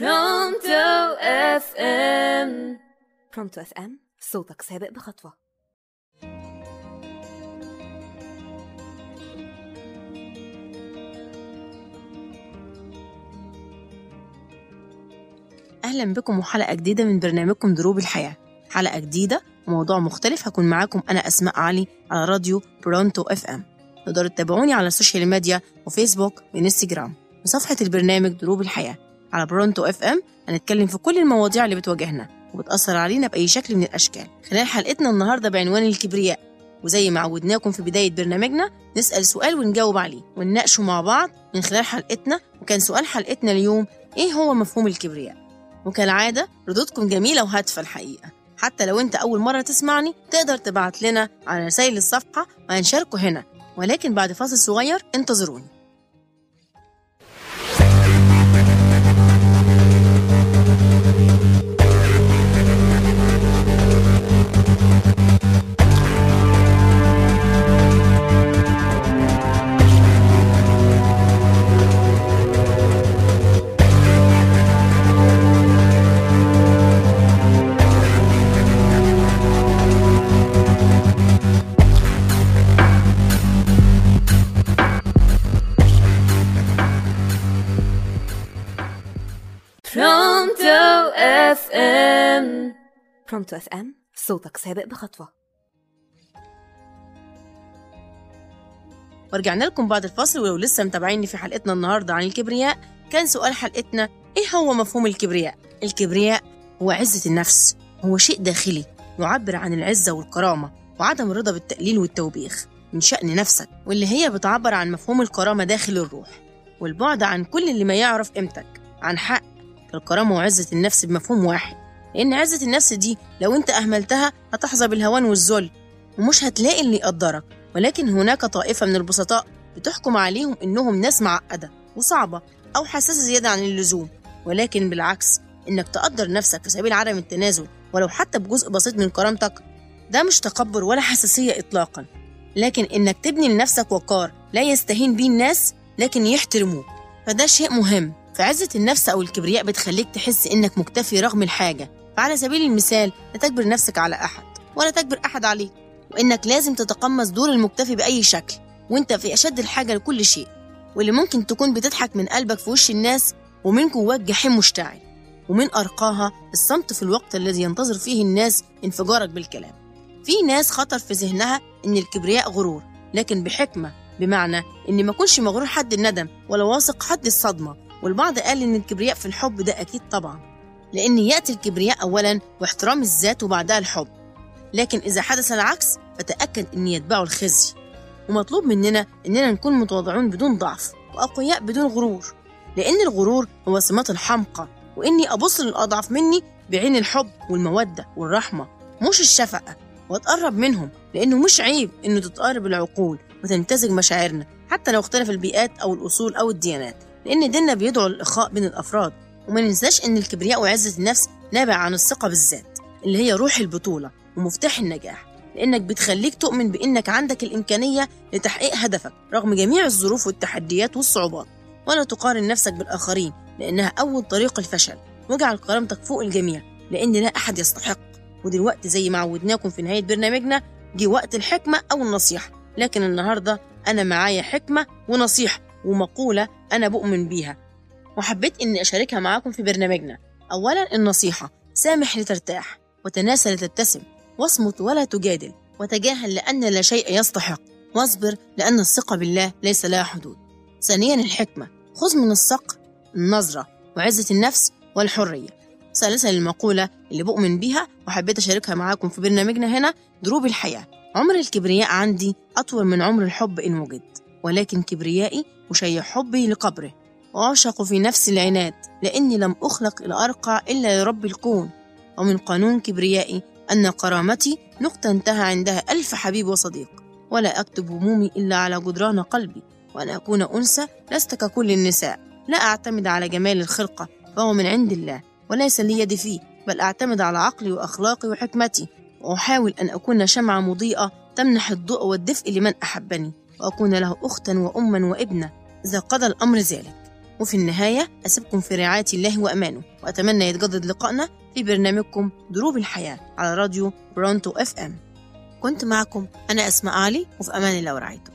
برونتو FM برونتو FM صوتك سابق بخطوة. أهلا بكم وحلقة جديدة من برنامجكم دروب الحياة. حلقة جديدة وموضوع مختلف هكون معاكم أنا أسماء علي على راديو برونتو FM تقدروا تتابعوني على ال social media وفيسبوك وإنستجرام. وصفحة البرنامج دروب الحياة. على برونتو FM هنتكلم في كل المواضيع اللي بتواجهنا وبتأثر علينا بأي شكل من الأشكال. خلال حلقتنا النهاردة بعنوان الكبرياء. وزي ما عودناكم في بداية برنامجنا نسأل سؤال ونجاوب عليه ونناقشه مع بعض من خلال حلقتنا. وكان سؤال حلقتنا اليوم إيه هو مفهوم الكبرياء؟ وكالعادة ردودكم جميلة وهادفة الحقيقة. حتى لو أنت أول مرة تسمعني تقدر تبعت لنا على رسائل الصفحة وهنشاركه هنا. ولكن بعد فاصل صغير انتظروني. برونتو اف ام صوتك سابق بخطوة. ورجعنا لكم بعد الفاصل ولو لسه متابعيني في حلقتنا النهارده عن الكبرياء كان سؤال حلقتنا إيه هو مفهوم الكبرياء؟ الكبرياء هو عزة النفس هو شيء داخلي يعبر عن العزة والكرامة وعدم الرضا بالتقليل والتوبيخ من شأن نفسك واللي هي بتعبر عن مفهوم الكرامة داخل الروح والبعد عن كل اللي ما يعرف قيمتك عن حق. الكرامة وعزة النفس بمفهوم واحد. لأن عزة النفس دي لو أنت أهملتها هتحظى بالهوان والذل ومش هتلاقي اللي يقدرك. ولكن هناك طائفة من البسطاء بتحكم عليهم إنهم ناس معقدة وصعبة أو حساسة زيادة عن اللزوم. ولكن بالعكس إنك تقدر نفسك في سبيل عدم التنازل ولو حتى بجزء بسيط من كرامتك ده مش تكبر ولا حساسية إطلاقا. لكن إنك تبني لنفسك وقار لا يستهين بيه الناس لكن يحترموه فده شيء مهم. فعزة النفس أو الكبرياء بتخليك تحس إنك مكتفي رغم الحاجة. فعلى سبيل المثال لا تجبر نفسك على أحد ولا تجبر أحد عليك وإنك لازم تتقمص دور المكتفي بأي شكل وإنت في أشد الحاجة لكل شيء واللي ممكن تكون بتضحك من قلبك في وش الناس ومن جواك جحيم مشتعل ومن أرقاها الصمت في الوقت الذي ينتظر فيه الناس انفجارك بالكلام. في ناس خطر في ذهنها إن الكبرياء غرور لكن بحكمة بمعنى إن ما كنش مغرور حد الندم ولا واثق حد الصدمة والبعض قال إن الكبرياء في الحب ده أكيد طبعا. لأن يأتي الكبرياء أولا واحترام الذات وبعدها الحب. لكن إذا حدث العكس فتأكد أن يتبعه الخزي. ومطلوب مننا إننا نكون متواضعون بدون ضعف وأقوياء بدون غرور. لأن الغرور هو سمات الحمقى وإني أبص للأضعف مني بعين الحب والمودة والرحمة مش الشفقة. وأتقرب منهم لأنه مش عيب إنه تتقارب العقول وتمتزج مشاعرنا حتى لو اختلف البيئات أو الأصول أو الديانات. لأن ديننا بيدعو للإخاء بين الأفراد. وما ننساش إن الكبرياء وعزة النفس نابع عن الثقة بالذات اللي هي روح البطولة ومفتاح النجاح لأنك بتخليك تؤمن بإنك عندك الإمكانية لتحقيق هدفك رغم جميع الظروف والتحديات والصعوبات. ولا تقارن نفسك بالآخرين لأنها أول طريق الفشل. واجعل كرامتك فوق الجميع لأن لا أحد يستحق. ودلوقتي زي ما عودناكم في نهاية برنامجنا جه وقت الحكمة أو النصيحة. لكن النهاردة أنا معايا حكمة ونصيحة ومقولة أنا بؤمن بيها. وحبيت إني أشاركها معاكم في برنامجنا. أولا النصيحة سامح لترتاح وتناسى لتبتسم واصمت ولا تجادل وتجاهل لأن لا شيء يستحق واصبر لأن الثقة بالله ليس لها حدود. ثانيا الحكمة خذ من الصقر النظرة وعزة النفس والحرية. ثالثا المقولة اللي بؤمن بيها وحبيت أشاركها معاكم في برنامجنا هنا دروب الحياة. عمر الكبرياء عندي أطول من عمر الحب إن وجد ولكن كبريائي مشيع حبي لقبره. وأعشق في نفس العناد لأني لم أخلق لأرقى إلا لرب الكون. ومن قانون كبريائي أن كرامتي نقطة انتهى عندها ألف حبيب وصديق. ولا أكتب همومي إلا على جدران قلبي. وأن أكون أنثى لست ككل النساء. لا أعتمد على جمال الخلقة فهو من عند الله وليس لي يد فيه بل أعتمد على عقلي وأخلاقي وحكمتي. وأحاول أن أكون شمعة مضيئة تمنح الضوء والدفء لمن أحبني. وأكون له أختا وأما وابنة. إذا قضى الأمر ذلك. وفي النهاية أسيبكم في رعاية الله وأمانه وأتمنى يتجدد لقائنا في برنامجكم دروب الحياة على راديو برونتو FM. كنت معكم أنا أسماء علي وفي أمان الله ورعايته.